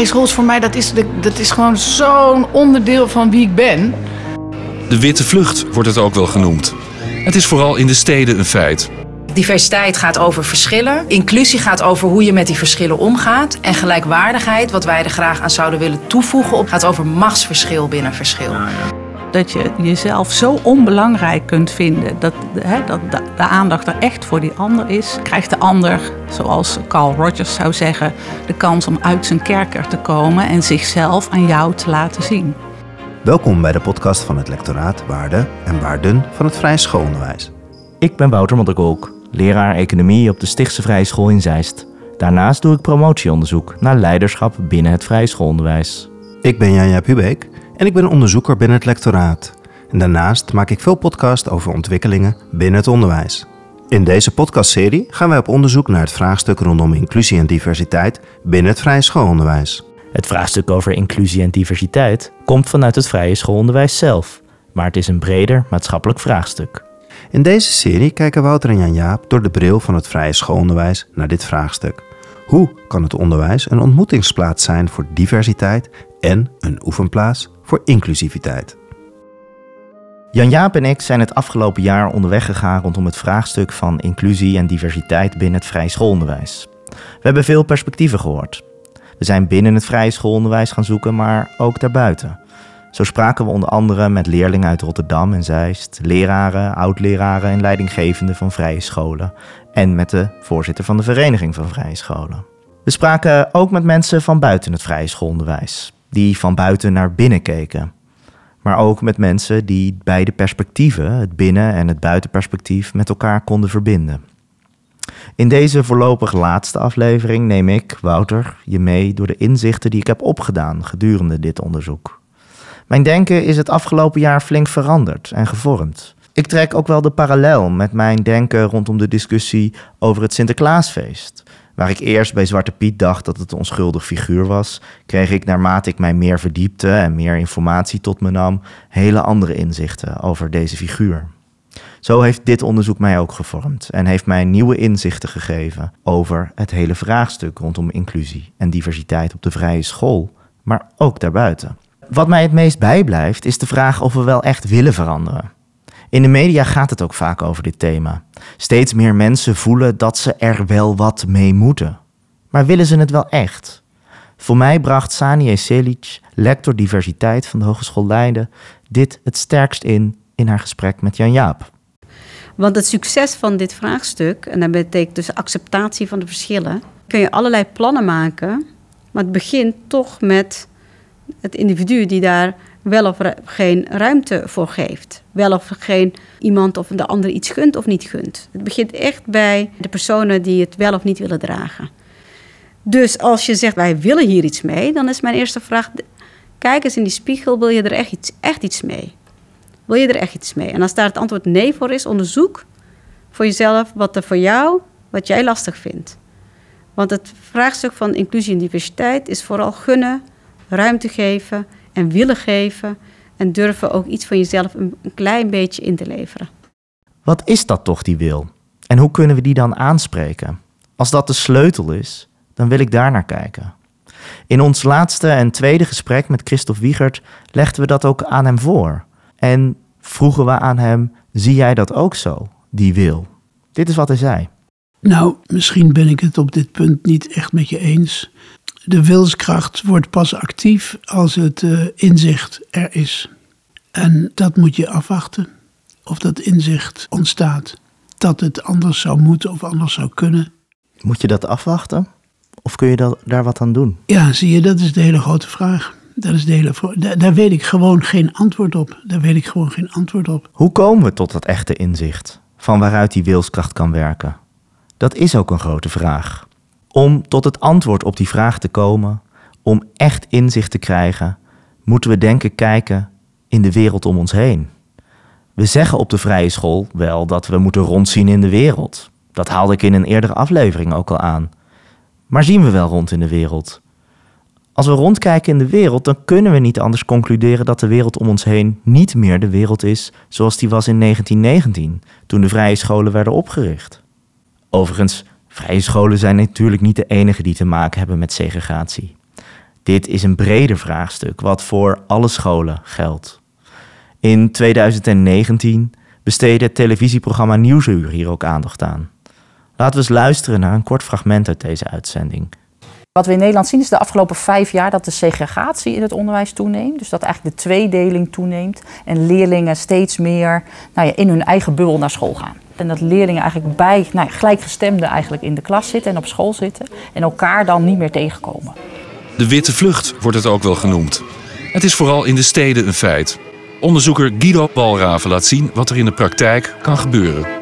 is voor mij, dat is, dat is gewoon zo'n onderdeel van wie ik ben. De witte vlucht wordt het ook wel genoemd. Het is vooral in de steden een feit. Diversiteit gaat over verschillen. Inclusie gaat over hoe je met die verschillen omgaat. En gelijkwaardigheid, wat wij er graag aan zouden willen toevoegen, gaat over machtsverschil binnen verschil. Dat je jezelf zo onbelangrijk kunt vinden dat, hè, dat de, de aandacht er echt voor die ander is, krijgt de ander, zoals Carl Rogers zou zeggen, de kans om uit zijn kerker te komen en zichzelf aan jou te laten zien. Welkom bij de podcast van het lectoraat Waarde en Waarden van het Vrije Schoolonderwijs. Ik ben Wouter Modderkolk, leraar economie op de Stichtse Vrije School in Zeist. Daarnaast doe ik promotieonderzoek naar leiderschap binnen het vrije schoolonderwijs. Ik ben Janja Pubeek en ik ben onderzoeker binnen het lectoraat. En daarnaast maak ik veel podcast over ontwikkelingen binnen het onderwijs. In deze podcastserie gaan wij op onderzoek naar het vraagstuk rondom inclusie en diversiteit binnen het vrije schoolonderwijs. Het vraagstuk over inclusie en diversiteit komt vanuit het vrije schoolonderwijs zelf, maar het is een breder maatschappelijk vraagstuk. In deze serie kijken Wouter en Jan-Jaap door de bril van het vrije schoolonderwijs naar dit vraagstuk. Hoe kan het onderwijs een ontmoetingsplaats zijn voor diversiteit en een oefenplaats voor inclusiviteit? Jan-Jaap en ik zijn het afgelopen jaar onderweg gegaan rondom het vraagstuk van inclusie en diversiteit binnen het vrije schoolonderwijs. We hebben veel perspectieven gehoord. We zijn binnen het vrije schoolonderwijs gaan zoeken, maar ook daarbuiten. Zo spraken we onder andere met leerlingen uit Rotterdam en Zeist, leraren, oud-leraren en leidinggevenden van vrije scholen en met de voorzitter van de Vereniging van Vrije Scholen. We spraken ook met mensen van buiten het vrije schoolonderwijs, die van buiten naar binnen keken. Maar ook met mensen die beide perspectieven, het binnen- en het buitenperspectief, met elkaar konden verbinden. In deze voorlopig laatste aflevering neem ik, Wouter, je mee door de inzichten die ik heb opgedaan gedurende dit onderzoek. Mijn denken is het afgelopen jaar flink veranderd en gevormd. Ik trek ook wel de parallel met mijn denken rondom de discussie over het Sinterklaasfeest. Waar ik eerst bij Zwarte Piet dacht dat het een onschuldig figuur was, kreeg ik naarmate ik mij meer verdiepte en meer informatie tot me nam, hele andere inzichten over deze figuur. Zo heeft dit onderzoek mij ook gevormd en heeft mij nieuwe inzichten gegeven over het hele vraagstuk rondom inclusie en diversiteit op de vrije school, maar ook daarbuiten. Wat mij het meest bijblijft is de vraag of we wel echt willen veranderen. In de media gaat het ook vaak over dit thema. Steeds meer mensen voelen dat ze er wel wat mee moeten. Maar willen ze het wel echt? Voor mij bracht Sani Selic, lector diversiteit van de Hogeschool Leiden, dit het sterkst in in haar gesprek met Jan Jaap. Want het succes van dit vraagstuk, en dat betekent dus acceptatie van de verschillen, kun je allerlei plannen maken, maar het begint toch met het individu die daar wel of geen ruimte voor geeft. Wel of geen iemand of de ander iets gunt of niet gunt. Het begint echt bij de personen die het wel of niet willen dragen. Dus als je zegt wij willen hier iets mee, dan is mijn eerste vraag: kijk eens in die spiegel, wil je er echt iets, echt iets mee? Wil je er echt iets mee? En als daar het antwoord nee voor is, onderzoek voor jezelf wat er voor jou, wat jij lastig vindt. Want het vraagstuk van inclusie en diversiteit is vooral gunnen, ruimte geven en willen geven en durven ook iets van jezelf een, klein beetje in te leveren. Wat is dat toch, die wil? En hoe kunnen we die dan aanspreken? Als dat de sleutel is, dan wil ik daar naar kijken. In ons laatste en tweede gesprek met Christophe Wiegert legden we dat ook aan hem voor. En vroegen we aan hem: zie jij dat ook zo, die wil? Dit is wat hij zei. Nou, misschien ben ik het op dit punt niet echt met je eens. De wilskracht wordt pas actief als het uh, inzicht er is. En dat moet je afwachten. Of dat inzicht ontstaat. Dat het anders zou moeten of anders zou kunnen. Moet je dat afwachten? Of kun je dat, daar wat aan doen? Ja, zie je, dat is de hele grote vraag. Dat is de hele, daar, daar weet ik gewoon geen antwoord op. Daar weet ik gewoon geen antwoord op. Hoe komen we tot dat echte inzicht? Van waaruit die wilskracht kan werken? Dat is ook een grote vraag. Om tot het antwoord op die vraag te komen, om echt inzicht te krijgen, moeten we denken kijken in de wereld om ons heen. We zeggen op de vrije school wel dat we moeten rondzien in de wereld. Dat haalde ik in een eerdere aflevering ook al aan. Maar zien we wel rond in de wereld? Als we rondkijken in de wereld, dan kunnen we niet anders concluderen dat de wereld om ons heen niet meer de wereld is zoals die was in 1919, toen de vrije scholen werden opgericht. Overigens, vrije scholen zijn natuurlijk niet de enige die te maken hebben met segregatie. Dit is een breder vraagstuk wat voor alle scholen geldt. In 2019 besteedde het televisieprogramma Nieuwsuur hier ook aandacht aan. Laten we eens luisteren naar een kort fragment uit deze uitzending. Wat we in Nederland zien is de afgelopen vijf jaar dat de segregatie in het onderwijs toeneemt. Dus dat eigenlijk de tweedeling toeneemt en leerlingen steeds meer nou ja, in hun eigen bubbel naar school gaan. En dat leerlingen eigenlijk bij nou ja, gelijkgestemden eigenlijk in de klas zitten en op school zitten en elkaar dan niet meer tegenkomen. De witte vlucht wordt het ook wel genoemd. Het is vooral in de steden een feit. Onderzoeker Guido Balraven laat zien wat er in de praktijk kan gebeuren.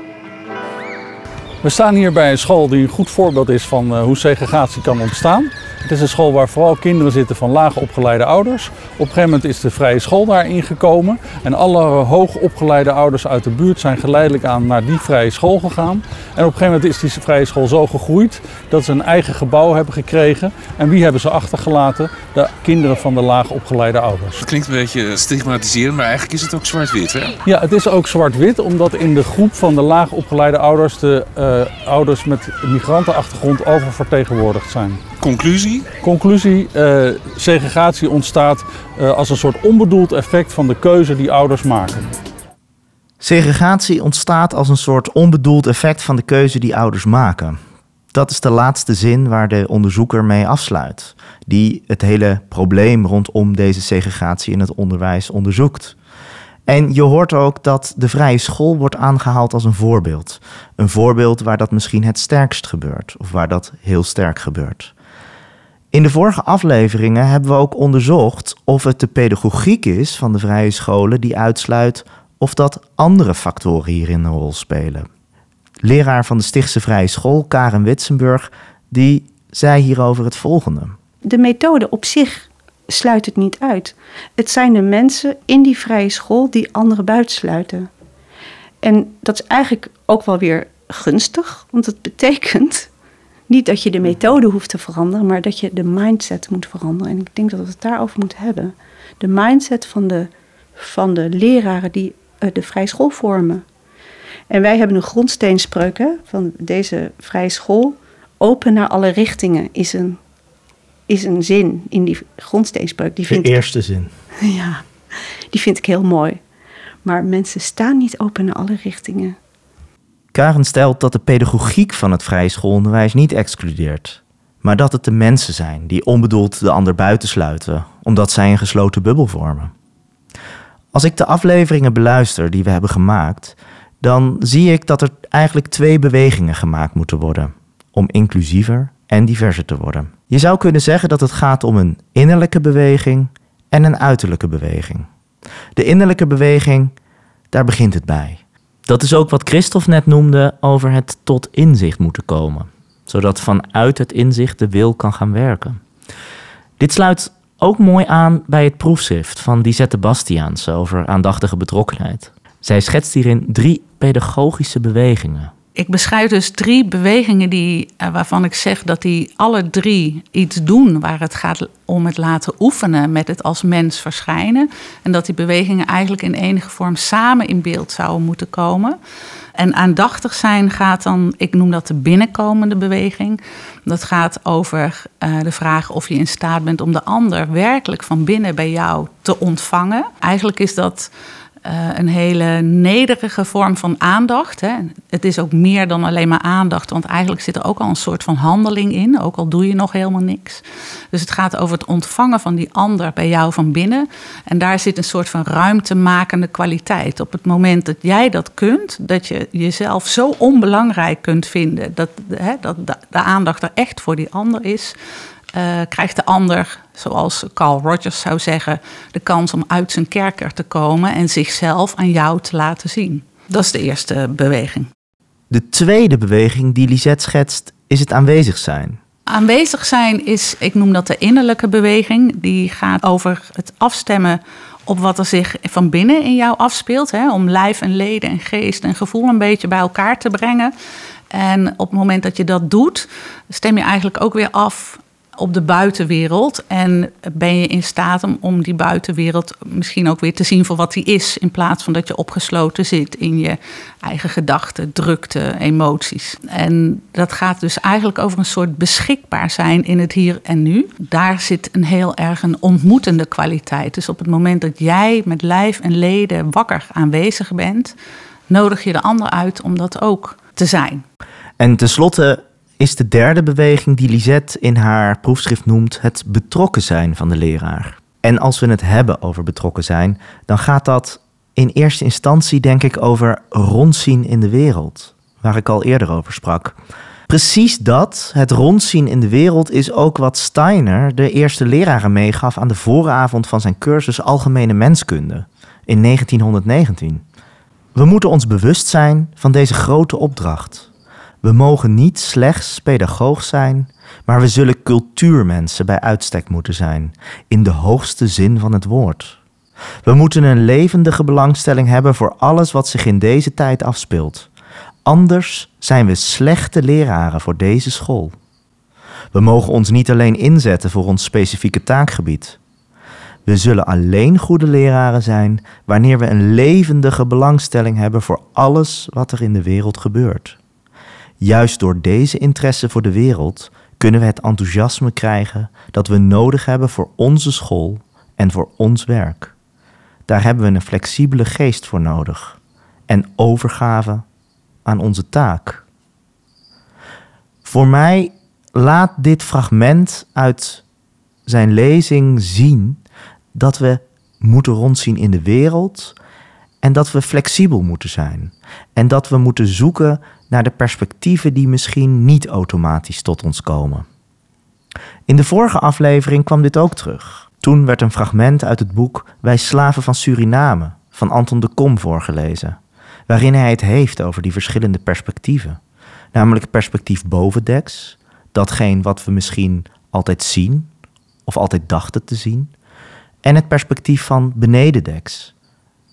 We staan hier bij een school die een goed voorbeeld is van uh, hoe segregatie kan ontstaan. Het is een school waar vooral kinderen zitten van laag opgeleide ouders. Op een gegeven moment is de vrije school daar ingekomen. En alle hoog opgeleide ouders uit de buurt zijn geleidelijk aan naar die vrije school gegaan. En op een gegeven moment is die vrije school zo gegroeid dat ze een eigen gebouw hebben gekregen. En wie hebben ze achtergelaten? De kinderen van de laag opgeleide ouders. Het klinkt een beetje stigmatiserend, maar eigenlijk is het ook zwart-wit, hè? Ja, het is ook zwart-wit, omdat in de groep van de laag opgeleide ouders de uh, ouders met migrantenachtergrond oververtegenwoordigd zijn. Conclusie? Conclusie, uh, segregatie ontstaat uh, als een soort onbedoeld effect van de keuze die ouders maken. Segregatie ontstaat als een soort onbedoeld effect van de keuze die ouders maken. Dat is de laatste zin waar de onderzoeker mee afsluit, die het hele probleem rondom deze segregatie in het onderwijs onderzoekt. En je hoort ook dat de vrije school wordt aangehaald als een voorbeeld. Een voorbeeld waar dat misschien het sterkst gebeurt, of waar dat heel sterk gebeurt. In de vorige afleveringen hebben we ook onderzocht of het de pedagogiek is van de vrije scholen die uitsluit of dat andere factoren hierin een rol spelen. Leraar van de Stichtse Vrije School, Karen Witsenburg, die zei hierover het volgende. De methode op zich sluit het niet uit. Het zijn de mensen in die vrije school die anderen buitensluiten. En dat is eigenlijk ook wel weer gunstig, want het betekent niet dat je de methode hoeft te veranderen, maar dat je de mindset moet veranderen. En ik denk dat we het daarover moeten hebben. De mindset van de, van de leraren die uh, de vrije school vormen. En wij hebben een grondsteenspreuk hè, van deze vrije school. Open naar alle richtingen is een, is een zin in die grondsteenspreuk. Die de eerste zin. Ja, die vind ik heel mooi. Maar mensen staan niet open naar alle richtingen. Karen stelt dat de pedagogiek van het vrije schoolonderwijs niet excludeert, maar dat het de mensen zijn die onbedoeld de ander buitensluiten, omdat zij een gesloten bubbel vormen. Als ik de afleveringen beluister die we hebben gemaakt, dan zie ik dat er eigenlijk twee bewegingen gemaakt moeten worden om inclusiever en diverser te worden. Je zou kunnen zeggen dat het gaat om een innerlijke beweging en een uiterlijke beweging. De innerlijke beweging, daar begint het bij. Dat is ook wat Christophe net noemde over het tot inzicht moeten komen, zodat vanuit het inzicht de wil kan gaan werken. Dit sluit ook mooi aan bij het proefschrift van Lisette Bastiaans over aandachtige betrokkenheid. Zij schetst hierin drie pedagogische bewegingen. Ik beschrijf dus drie bewegingen die, eh, waarvan ik zeg dat die alle drie iets doen waar het gaat om het laten oefenen met het als mens verschijnen. En dat die bewegingen eigenlijk in enige vorm samen in beeld zouden moeten komen. En aandachtig zijn gaat dan, ik noem dat de binnenkomende beweging. Dat gaat over uh, de vraag of je in staat bent om de ander werkelijk van binnen bij jou te ontvangen. Eigenlijk is dat uh, een hele nederige vorm van aandacht. Hè. Het is ook meer dan alleen maar aandacht, want eigenlijk zit er ook al een soort van handeling in, ook al doe je nog helemaal niks. Dus het gaat over het ontvangen van die ander bij jou van binnen. En daar zit een soort van ruimtemakende kwaliteit. Op het moment dat jij dat kunt, dat je jezelf zo onbelangrijk kunt vinden, dat, hè, dat de aandacht er echt voor die ander is, uh, krijgt de ander, zoals Carl Rogers zou zeggen, de kans om uit zijn kerker te komen en zichzelf aan jou te laten zien. Dat is de eerste beweging. De tweede beweging die Lisette schetst, is het aanwezig zijn. Aanwezig zijn is, ik noem dat de innerlijke beweging. Die gaat over het afstemmen op wat er zich van binnen in jou afspeelt. Hè, om lijf en leden en geest en gevoel een beetje bij elkaar te brengen. En op het moment dat je dat doet, stem je eigenlijk ook weer af op de buitenwereld. En ben je in staat om, om die buitenwereld misschien ook weer te zien voor wat die is. In plaats van dat je opgesloten zit in je eigen gedachten, drukte, emoties. En dat gaat dus eigenlijk over een soort beschikbaar zijn in het hier en nu. Daar zit een heel erg een ontmoetende kwaliteit. Dus op het moment dat jij met lijf en leden wakker aanwezig bent, nodig je de ander uit om dat ook te zijn. En tenslotte is de derde beweging die Lisette in haar proefschrift noemt het betrokken zijn van de leraar. En als we het hebben over betrokken zijn, dan gaat dat in eerste instantie denk ik over rondzien in de wereld, waar ik al eerder over sprak. Precies dat, het rondzien in de wereld, is ook wat Steiner de eerste leraren meegaf aan de vooravond van zijn cursus Algemene Menskunde in 1919. We moeten ons bewust zijn van deze grote opdracht. We mogen niet slechts pedagoog zijn, maar we zullen cultuurmensen bij uitstek moeten zijn, in de hoogste zin van het woord. We moeten een levendige belangstelling hebben voor alles wat zich in deze tijd afspeelt. Anders zijn we slechte leraren voor deze school. We mogen ons niet alleen inzetten voor ons specifieke taakgebied. We zullen alleen goede leraren zijn wanneer we een levendige belangstelling hebben voor alles wat er in de wereld gebeurt. Juist door deze interesse voor de wereld kunnen we het enthousiasme krijgen dat we nodig hebben voor onze school en voor ons werk. Daar hebben we een flexibele geest voor nodig en overgave aan onze taak. Voor mij laat dit fragment uit zijn lezing zien dat we moeten rondzien in de wereld en dat we flexibel moeten zijn. En dat we moeten zoeken naar de perspectieven die misschien niet automatisch tot ons komen. In de vorige aflevering kwam dit ook terug. Toen werd een fragment uit het boek Wij slaven van Suriname van Anton de Kom voorgelezen, waarin hij het heeft over die verschillende perspectieven. Namelijk het perspectief bovendeks, datgene wat we misschien altijd zien of altijd dachten te zien, en het perspectief van benedendeks,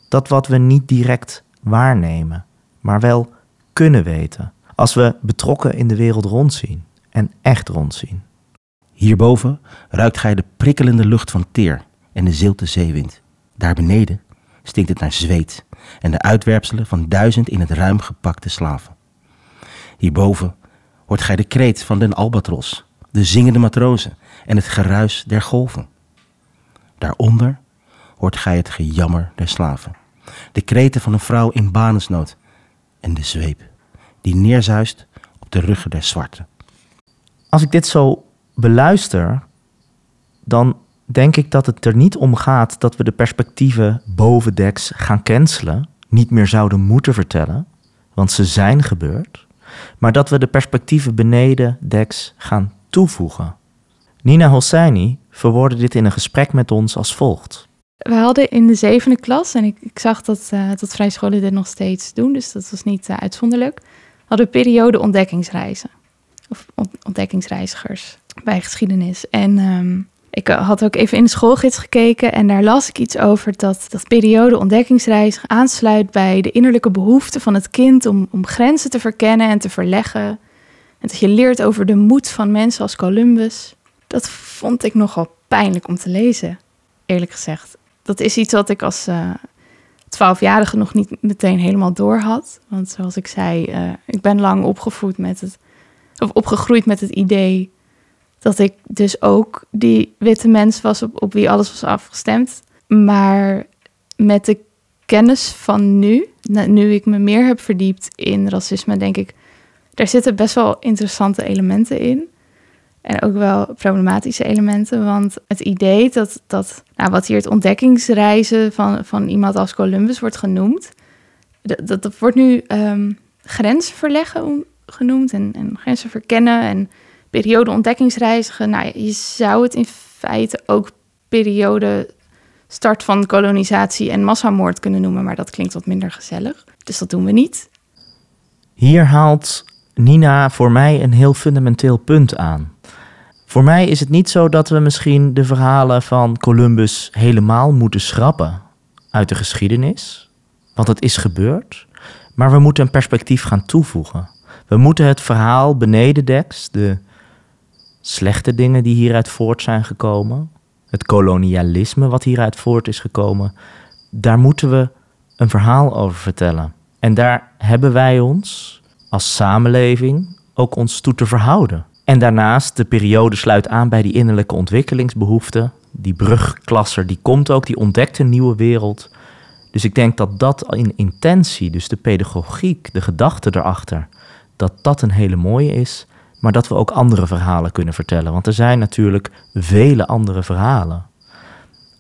dat wat we niet direct waarnemen, maar wel kunnen weten als we betrokken in de wereld rondzien en echt rondzien. Hierboven ruikt gij de prikkelende lucht van teer en de zilte zeewind. Daar beneden stinkt het naar zweet en de uitwerpselen van duizend in het ruim gepakte slaven. Hierboven hoort gij de kreet van den albatros, de zingende matrozen en het geruis der golven. Daaronder hoort gij het gejammer der slaven, de kreten van een vrouw in banensnood en de zweep die neerzuist op de ruggen der zwarten. Als ik dit zo beluister, dan denk ik dat het er niet om gaat dat we de perspectieven bovendeks gaan cancelen, niet meer zouden moeten vertellen, want ze zijn gebeurd, maar dat we de perspectieven beneden deks gaan toevoegen. Nina Hosseini verwoordde dit in een gesprek met ons als volgt. We hadden in de zevende klas, en ik, ik zag dat, uh, dat vrij scholen dit nog steeds doen, dus dat was niet uh, uitzonderlijk, hadden periode ontdekkingsreizen. Of ontdekkingsreizigers bij geschiedenis. En um, ik had ook even in de schoolgids gekeken en daar las ik iets over dat, dat periode ontdekkingsreis aansluit bij de innerlijke behoefte van het kind om, om grenzen te verkennen en te verleggen. En dat je leert over de moed van mensen als Columbus. Dat vond ik nogal pijnlijk om te lezen, eerlijk gezegd. Dat is iets wat ik als twaalfjarige uh, nog niet meteen helemaal door had. Want zoals ik zei, uh, ik ben lang opgevoed met het, of opgegroeid met het idee dat ik dus ook die witte mens was op, op wie alles was afgestemd. Maar met de kennis van nu, nu ik me meer heb verdiept in racisme, denk ik, daar zitten best wel interessante elementen in. En ook wel problematische elementen. Want het idee dat, dat nou, wat hier het ontdekkingsreizen van, van iemand als Columbus wordt genoemd, dat, dat, wordt nu um, grenzen verleggen genoemd en, en grenzen verkennen en periode ontdekkingsreizigen. Nou, je zou het in feite ook periode start van kolonisatie en massamoord kunnen noemen, maar dat klinkt wat minder gezellig. Dus dat doen we niet. Hier haalt Nina voor mij een heel fundamenteel punt aan. Voor mij is het niet zo dat we misschien de verhalen van Columbus helemaal moeten schrappen uit de geschiedenis, want het is gebeurd, maar we moeten een perspectief gaan toevoegen. We moeten het verhaal benedendeks, de slechte dingen die hieruit voort zijn gekomen, het kolonialisme wat hieruit voort is gekomen, daar moeten we een verhaal over vertellen. En daar hebben wij ons als samenleving ook ons toe te verhouden. En daarnaast, de periode sluit aan bij die innerlijke ontwikkelingsbehoeften. Die brugklasser, die komt ook, die ontdekt een nieuwe wereld. Dus ik denk dat dat in intentie, dus de pedagogiek, de gedachte erachter, dat dat een hele mooie is. Maar dat we ook andere verhalen kunnen vertellen. Want er zijn natuurlijk vele andere verhalen.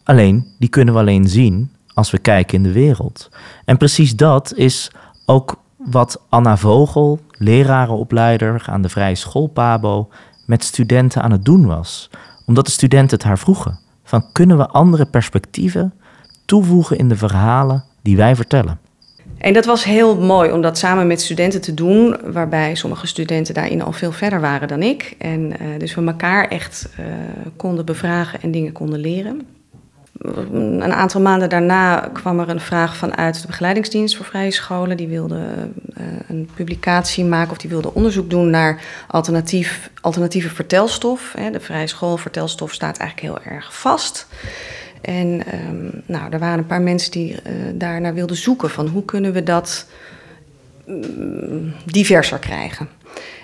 Alleen, die kunnen we alleen zien als we kijken in de wereld. En precies dat is ook wat Anna Vogel, lerarenopleider aan de Vrije School Pabo, met studenten aan het doen was. Omdat de studenten het haar vroegen. Van kunnen we andere perspectieven toevoegen in de verhalen die wij vertellen? En dat was heel mooi om dat samen met studenten te doen, waarbij sommige studenten daarin al veel verder waren dan ik. En uh, dus we elkaar echt uh, konden bevragen en dingen konden leren. Een aantal maanden daarna kwam er een vraag vanuit de begeleidingsdienst voor vrije scholen. Die wilde uh, een publicatie maken of die wilde onderzoek doen naar alternatief, alternatieve vertelstof. De vrije school vertelstof staat eigenlijk heel erg vast. En um, nou, er waren een paar mensen die uh, daarnaar wilden zoeken van hoe kunnen we dat um, diverser krijgen.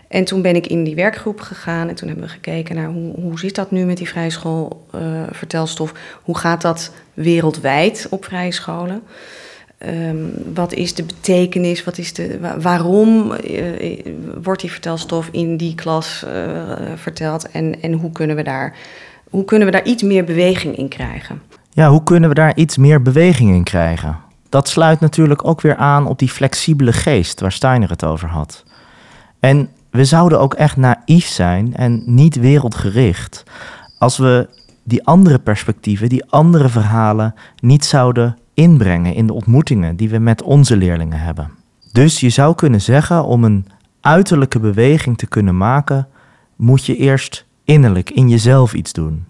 En toen ben ik in die werkgroep gegaan en toen hebben we gekeken naar hoe, hoe zit dat nu met die vrije school uh? Hoe gaat dat wereldwijd op vrije scholen? Um, wat is de betekenis? Wat is de, waarom uh, wordt die vertelstof in die klas verteld? En, en hoe, kunnen we daar, hoe kunnen we daar iets meer beweging in krijgen? Ja, hoe kunnen we daar iets meer beweging in krijgen? Dat sluit natuurlijk ook weer aan op die flexibele geest waar Steiner het over had. En we zouden ook echt naïef zijn en niet wereldgericht als we die andere perspectieven, die andere verhalen niet zouden inbrengen in de ontmoetingen die we met onze leerlingen hebben. Dus je zou kunnen zeggen, om een uiterlijke beweging te kunnen maken, moet je eerst innerlijk in jezelf iets doen.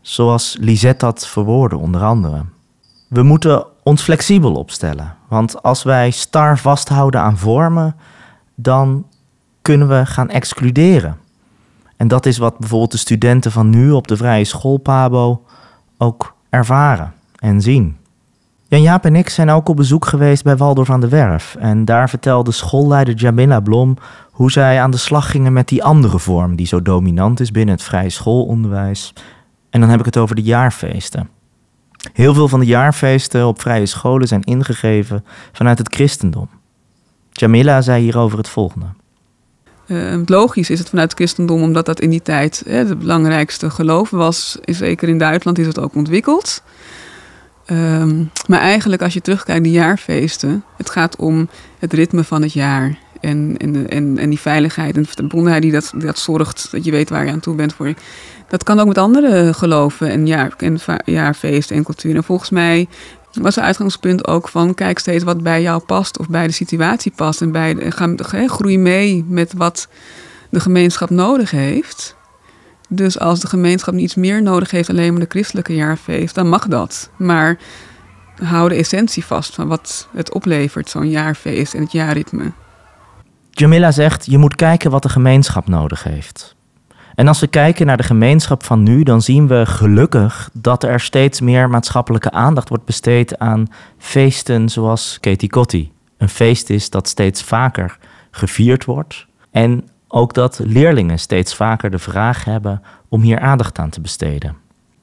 Zoals Lisette dat verwoordde, onder andere. We moeten ons flexibel opstellen, want als wij star vasthouden aan vormen, dan kunnen we gaan excluderen. En dat is wat bijvoorbeeld de studenten van nu op de vrije school Pabo ook ervaren en zien. Jan-Jaap en ik zijn ook op bezoek geweest bij Waldorf aan de Werf. En daar vertelde schoolleider Jamila Blom hoe zij aan de slag gingen met die andere vorm die zo dominant is binnen het vrije schoolonderwijs. En dan heb ik het over de jaarfeesten. Heel veel van de jaarfeesten op vrije scholen zijn ingegeven vanuit het christendom. Jamila zei hierover het volgende. Uh, logisch is het vanuit het christendom, omdat dat in die tijd hè, het belangrijkste geloof was. Zeker in Duitsland is het ook ontwikkeld. Um, maar eigenlijk als je terugkijkt naar de jaarfeesten, het gaat om het ritme van het jaar. En, en, en, en die veiligheid en de verbondenheid die dat, die dat zorgt, dat je weet waar je aan toe bent. Voor. Dat kan ook met andere geloven en, jaar, en jaarfeesten en cultuur. En volgens mij was het uitgangspunt ook van kijk steeds wat bij jou past of bij de situatie past. En bij de, ga, groei mee met wat de gemeenschap nodig heeft. Dus als de gemeenschap iets meer nodig heeft, alleen maar de christelijke jaarfeest, dan mag dat. Maar hou de essentie vast van wat het oplevert, zo'n jaarfeest en het jaarritme. Jamila zegt, je moet kijken wat de gemeenschap nodig heeft. En als we kijken naar de gemeenschap van nu, dan zien we gelukkig dat er steeds meer maatschappelijke aandacht wordt besteed aan feesten zoals Katie Kotti. Een feest is dat steeds vaker gevierd wordt. En ook dat leerlingen steeds vaker de vraag hebben om hier aandacht aan te besteden.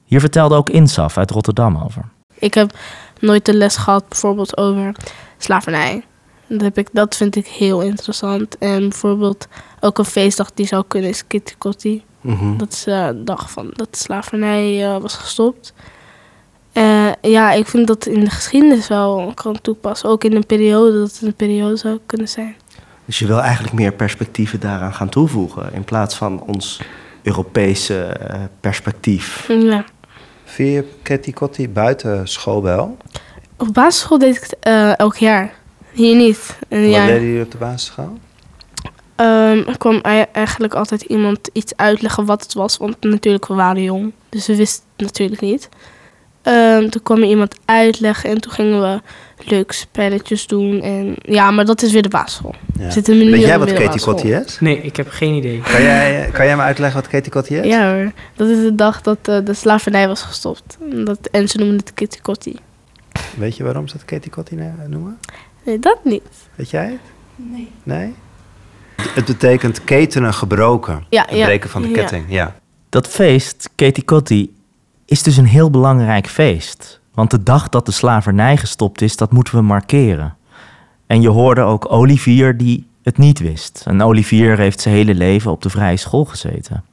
Hier vertelde ook Insaf uit Rotterdam over. Ik heb nooit de les gehad bijvoorbeeld over slavernij. Dat, heb ik, dat vind ik heel interessant. En bijvoorbeeld ook een feestdag die zou kunnen is Kitty Kotti. Mhm. Dat is de dag van dat de slavernij uh, was gestopt. Uh, ja, ik vind dat in de geschiedenis wel kan toepassen. Ook in een periode, dat het een periode zou kunnen zijn. Dus je wil eigenlijk meer perspectieven daaraan gaan toevoegen... in plaats van ons Europese uh, perspectief. Ja. Vind je Kitty Kotti buiten school wel? Op basisschool deed ik het elk jaar. Hier niet. Een Wat deden jullie op de basisschool? Um, er kwam eigenlijk altijd iemand iets uitleggen wat het was. Want natuurlijk, we waren jong. Dus we wisten het natuurlijk niet. Ehm, toen kwam er iemand uitleggen en toen gingen we leuke spelletjes doen. En, ja, maar dat is weer de basisschool. Ja. We zitten nu Weet jij wat Katie school. is? Nee, ik heb geen idee. Kan jij, kan jij me uitleggen wat Katie Kotti is? Ja hoor, dat is de dag dat eh, de slavernij was gestopt. En Dat, en ze noemen het Kitty Kotti. Weet je waarom ze het Katie Kotti ne- noemen? Nee, dat niet. Weet jij het? Nee. Nee? Het betekent ketenen gebroken. Ja, het ja, breken van de ja. ketting, ja. Dat feest, Katie Kotti, is dus een heel belangrijk feest. Want de dag dat de slavernij gestopt is, dat moeten we markeren. En je hoorde ook Olivier die het niet wist. En Olivier heeft zijn hele leven op de vrije school gezeten.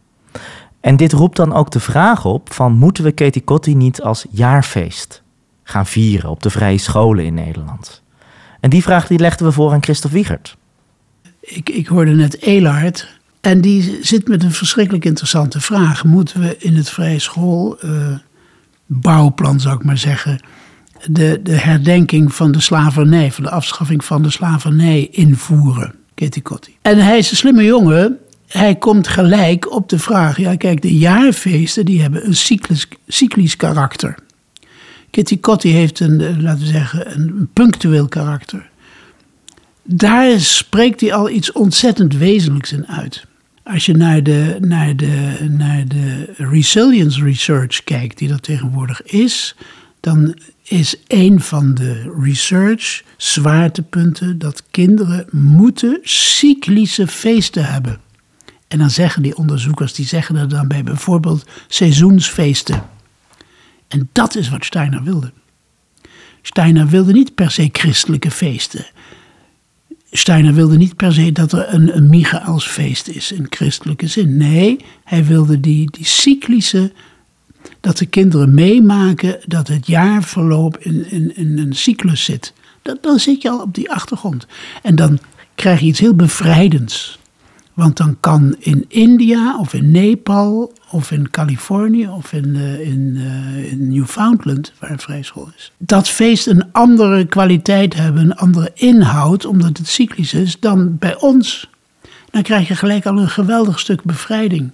En dit roept dan ook de vraag op van moeten we Katie Kotti niet als jaarfeest gaan vieren op de vrije scholen in Nederland? En die vraag die legden we voor aan Christophe Wiegert. Ik, ik hoorde net Elard. En die zit met een verschrikkelijk interessante vraag. Moeten we in het vrije school eh, zou ik maar zeggen, de, de herdenking van de slavernij, van de afschaffing van de slavernij invoeren? Kitty Kotti. En hij is een slimme jongen. Hij komt gelijk op de vraag. Ja, kijk, de jaarfeesten die hebben een cyclisch, cyclisch karakter. Kitty Kotti heeft een, eh, laten we zeggen, een punctueel karakter daar spreekt hij al iets ontzettend wezenlijks in uit. Als je naar de, naar de, naar de resilience research kijkt, die er tegenwoordig is, dan is een van de research zwaartepunten dat kinderen moeten cyclische feesten hebben. En dan zeggen die onderzoekers, die zeggen er dan bij bijvoorbeeld seizoensfeesten. En dat is wat Steiner wilde. Steiner wilde niet per se christelijke feesten. Steiner wilde niet per se dat er een, een Michaelsfeest is in christelijke zin. Nee, hij wilde die, die cyclische, dat de kinderen meemaken dat het jaarverloop in, in, in een cyclus zit. Dat, dan zit je al op die achtergrond. En dan krijg je iets heel bevrijdends. Want dan kan in India of in Nepal of in Californië of in, eh, in, eh, in Newfoundland, waar een vrijschool is, dat feest een andere kwaliteit hebben, een andere inhoud, omdat het cyclisch is, dan bij ons. Dan krijg je gelijk al een geweldig stuk bevrijding.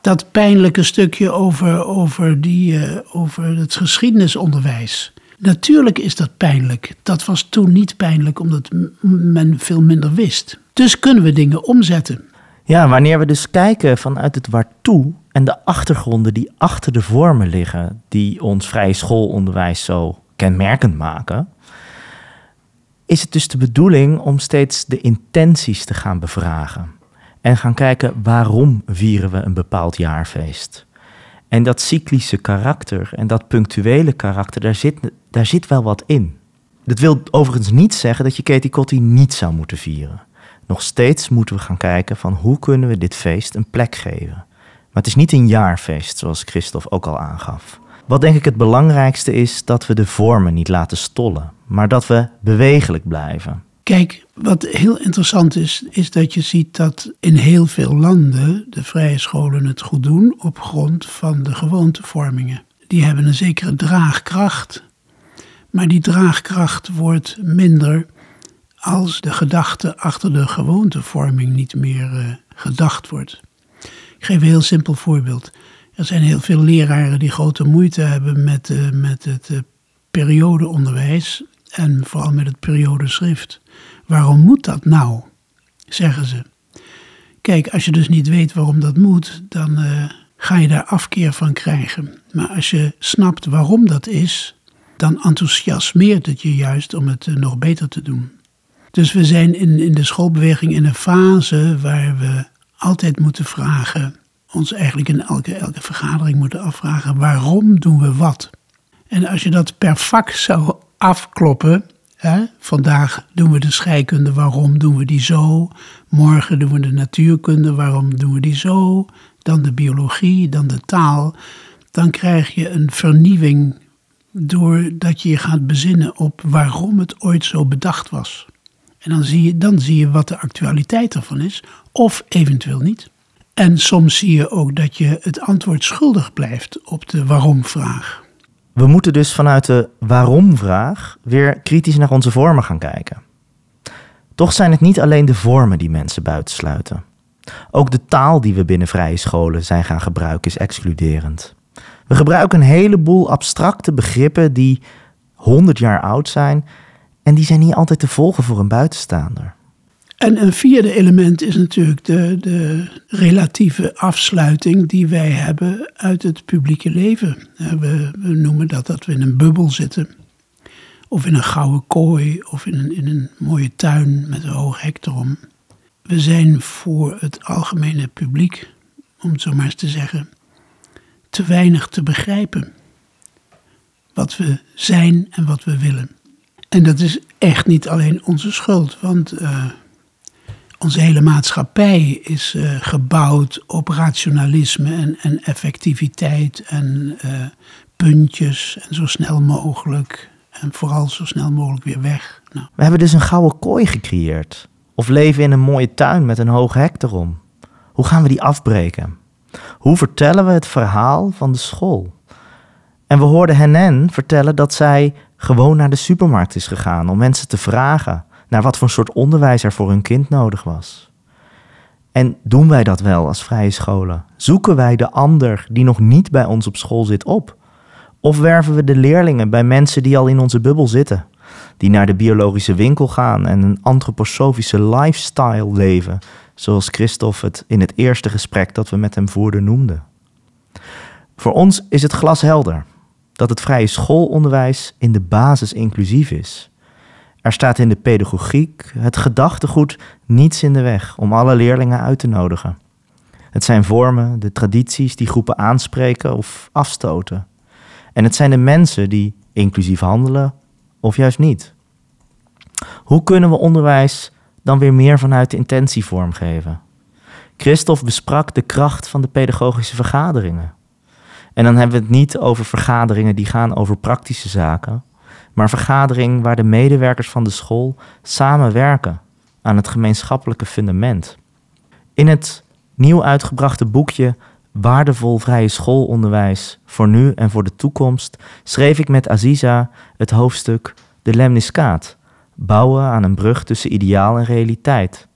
Dat pijnlijke stukje over, over, die, eh, over het geschiedenisonderwijs. Natuurlijk is dat pijnlijk. Dat was toen niet pijnlijk, omdat men veel minder wist. Dus kunnen we dingen omzetten. Ja, wanneer we dus kijken vanuit het waartoe en de achtergronden die achter de vormen liggen, die ons vrije schoolonderwijs zo kenmerkend maken, is het dus de bedoeling om steeds de intenties te gaan bevragen. En gaan kijken waarom vieren we een bepaald jaarfeest. En dat cyclische karakter en dat punctuele karakter, daar zit, daar zit wel wat in. Dat wil overigens niet zeggen dat je Katie Kotti niet zou moeten vieren. Nog steeds moeten we gaan kijken van hoe kunnen we dit feest een plek geven. Maar het is niet een jaarfeest, zoals Christophe ook al aangaf. Wat denk ik het belangrijkste is dat we de vormen niet laten stollen, maar dat we bewegelijk blijven. Kijk, wat heel interessant is, is dat je ziet dat in heel veel landen de vrije scholen het goed doen op grond van de gewoontevormingen. Die hebben een zekere draagkracht, maar die draagkracht wordt minder als de gedachte achter de gewoontevorming niet meer eh, gedacht wordt. Ik geef een heel simpel voorbeeld. Er zijn heel veel leraren die grote moeite hebben met, eh, met het eh, periodeonderwijs en vooral met het periodeschrift. Waarom moet dat nou? Zeggen ze. Kijk, als je dus niet weet waarom dat moet, dan eh, ga je daar afkeer van krijgen. Maar als je snapt waarom dat is, dan enthousiasmeert het je juist om het eh, nog beter te doen. Dus we zijn in, in de schoolbeweging in een fase waar we altijd moeten vragen, ons eigenlijk in elke, elke vergadering moeten afvragen, waarom doen we wat? En als je dat per vak zou afkloppen, hè, vandaag doen we de scheikunde, waarom doen we die zo? Morgen doen we de natuurkunde, waarom doen we die zo? Dan de biologie, dan de taal. Dan krijg je een vernieuwing doordat je je gaat bezinnen op waarom het ooit zo bedacht was. En dan zie, je, dan zie je wat de actualiteit ervan is, of eventueel niet. En soms zie je ook dat je het antwoord schuldig blijft op de waarom-vraag. We moeten dus vanuit de waarom-vraag weer kritisch naar onze vormen gaan kijken. Toch zijn het niet alleen de vormen die mensen buitensluiten. Ook de taal die we binnen vrije scholen zijn gaan gebruiken is excluderend. We gebruiken een heleboel abstracte begrippen die 100 jaar oud zijn en die zijn niet altijd te volgen voor een buitenstaander. En een vierde element is natuurlijk de, de relatieve afsluiting die wij hebben uit het publieke leven. We, we noemen dat dat we in een bubbel zitten. Of in een gouden kooi, of in een, in een mooie tuin met een hoog hek erom. We zijn voor het algemene publiek, om het zo maar eens te zeggen, te weinig te begrijpen. Wat we zijn en wat we willen. En dat is echt niet alleen onze schuld, want uh, onze hele maatschappij is uh, gebouwd op rationalisme en, en effectiviteit en uh, puntjes en zo snel mogelijk en vooral zo snel mogelijk weer weg. Nou. We hebben dus een gouden kooi gecreëerd. Of leven in een mooie tuin met een hoog hek erom. Hoe gaan we die afbreken? Hoe vertellen we het verhaal van de school? En we hoorden Henen vertellen dat zij gewoon naar de supermarkt is gegaan om mensen te vragen naar wat voor soort onderwijs er voor hun kind nodig was. En doen wij dat wel als vrije scholen? Zoeken wij de ander die nog niet bij ons op school zit op? Of werven we de leerlingen bij mensen die al in onze bubbel zitten? Die naar de biologische winkel gaan en een antroposofische lifestyle leven, zoals Christophe het in het eerste gesprek dat we met hem voerden noemde. Voor ons is het glashelder dat het vrije schoolonderwijs in de basis inclusief is. Er staat in de pedagogiek het gedachtegoed niets in de weg om alle leerlingen uit te nodigen. Het zijn vormen, de tradities die groepen aanspreken of afstoten. En het zijn de mensen die inclusief handelen of juist niet. Hoe kunnen we onderwijs dan weer meer vanuit de intentie vormgeven? Christophe besprak de kracht van de pedagogische vergaderingen. En dan hebben we het niet over vergaderingen die gaan over praktische zaken, maar vergaderingen waar de medewerkers van de school samenwerken aan het gemeenschappelijke fundament. In het nieuw uitgebrachte boekje Waardevol vrije schoolonderwijs voor nu en voor de toekomst schreef ik met Aziza het hoofdstuk De Lemniskaat, bouwen aan een brug tussen ideaal en realiteit.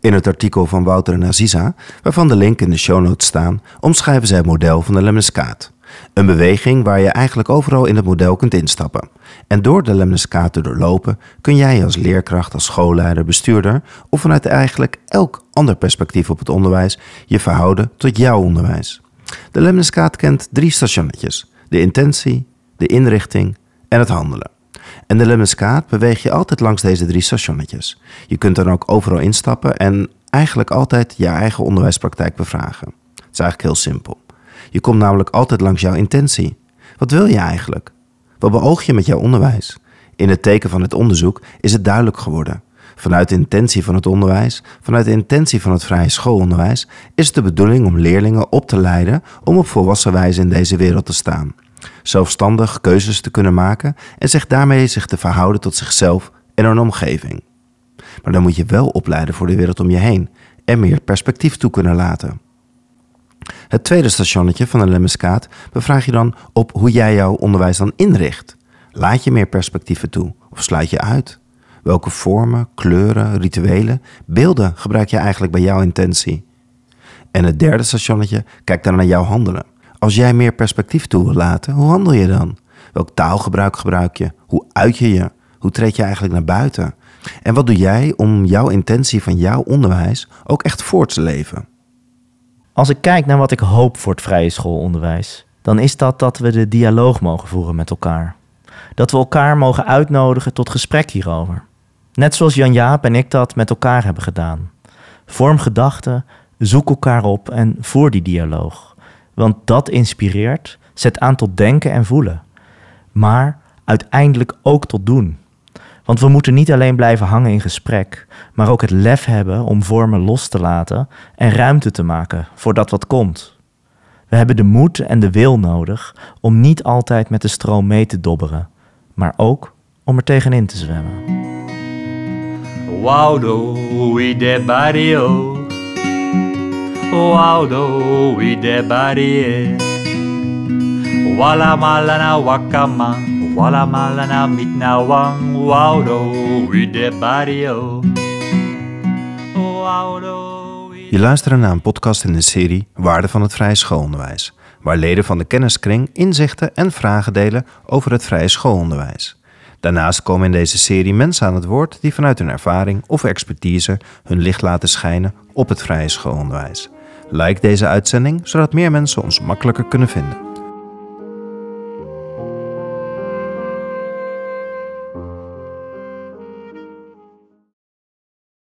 In het artikel van Wouter en Aziza, waarvan de link in de show notes staan, omschrijven zij het model van de Lemniskaat. Een beweging waar je eigenlijk overal in het model kunt instappen. En door de Lemniskaat te doorlopen kun jij als leerkracht, als schoolleider, bestuurder of vanuit eigenlijk elk ander perspectief op het onderwijs je verhouden tot jouw onderwijs. De Lemniskaat kent drie stationnetjes: de intentie, de inrichting en het handelen. En de Lemniskaat beweeg je altijd langs deze drie stationnetjes. Je kunt dan ook overal instappen en eigenlijk altijd je eigen onderwijspraktijk bevragen. Het is eigenlijk heel simpel. Je komt namelijk altijd langs jouw intentie. Wat wil je eigenlijk? Wat beoog je met jouw onderwijs? In het teken van het onderzoek is het duidelijk geworden. Vanuit de intentie van het onderwijs, vanuit de intentie van het vrije schoolonderwijs, is het de bedoeling om leerlingen op te leiden om op volwassen wijze in deze wereld te staan. Zelfstandig keuzes te kunnen maken en zich daarmee zich te verhouden tot zichzelf en hun omgeving. Maar dan moet je wel opleiden voor de wereld om je heen en meer perspectief toe kunnen laten. Het tweede stationnetje van de Lemmiskaat bevraag je dan op hoe jij jouw onderwijs dan inricht. Laat je meer perspectieven toe of sluit je uit? Welke vormen, kleuren, rituelen, beelden gebruik je eigenlijk bij jouw intentie? En het derde stationnetje kijkt dan naar jouw handelen. Als jij meer perspectief toe wil laten, hoe handel je dan? Welk taalgebruik gebruik je? Hoe uit je je? Hoe treed je eigenlijk naar buiten? En wat doe jij om jouw intentie van jouw onderwijs ook echt voor te leven? Als ik kijk naar wat ik hoop voor het vrije schoolonderwijs, dan is dat dat we de dialoog mogen voeren met elkaar. Dat we elkaar mogen uitnodigen tot gesprek hierover. Net zoals Jan Jaap en ik dat met elkaar hebben gedaan. Vorm gedachten, zoek elkaar op en voer die dialoog. Want dat inspireert, zet aan tot denken en voelen. Maar uiteindelijk ook tot doen. Want we moeten niet alleen blijven hangen in gesprek, maar ook het lef hebben om vormen los te laten en ruimte te maken voor dat wat komt. We hebben de moed en de wil nodig om niet altijd met de stroom mee te dobberen, maar ook om er tegenin te zwemmen. Waudo we de barrio. We de barrio. Wala wakama. Wala malana mitnawang. Waudo we de barrio. Je luistert naar een podcast in de serie Waarde van het vrije schoolonderwijs. waar leden van de kenniskring inzichten en vragen delen over het vrije schoolonderwijs. Daarnaast komen in deze serie mensen aan het woord die vanuit hun ervaring of expertise hun licht laten schijnen op het vrije schoolonderwijs. Like deze uitzending zodat meer mensen ons makkelijker kunnen vinden.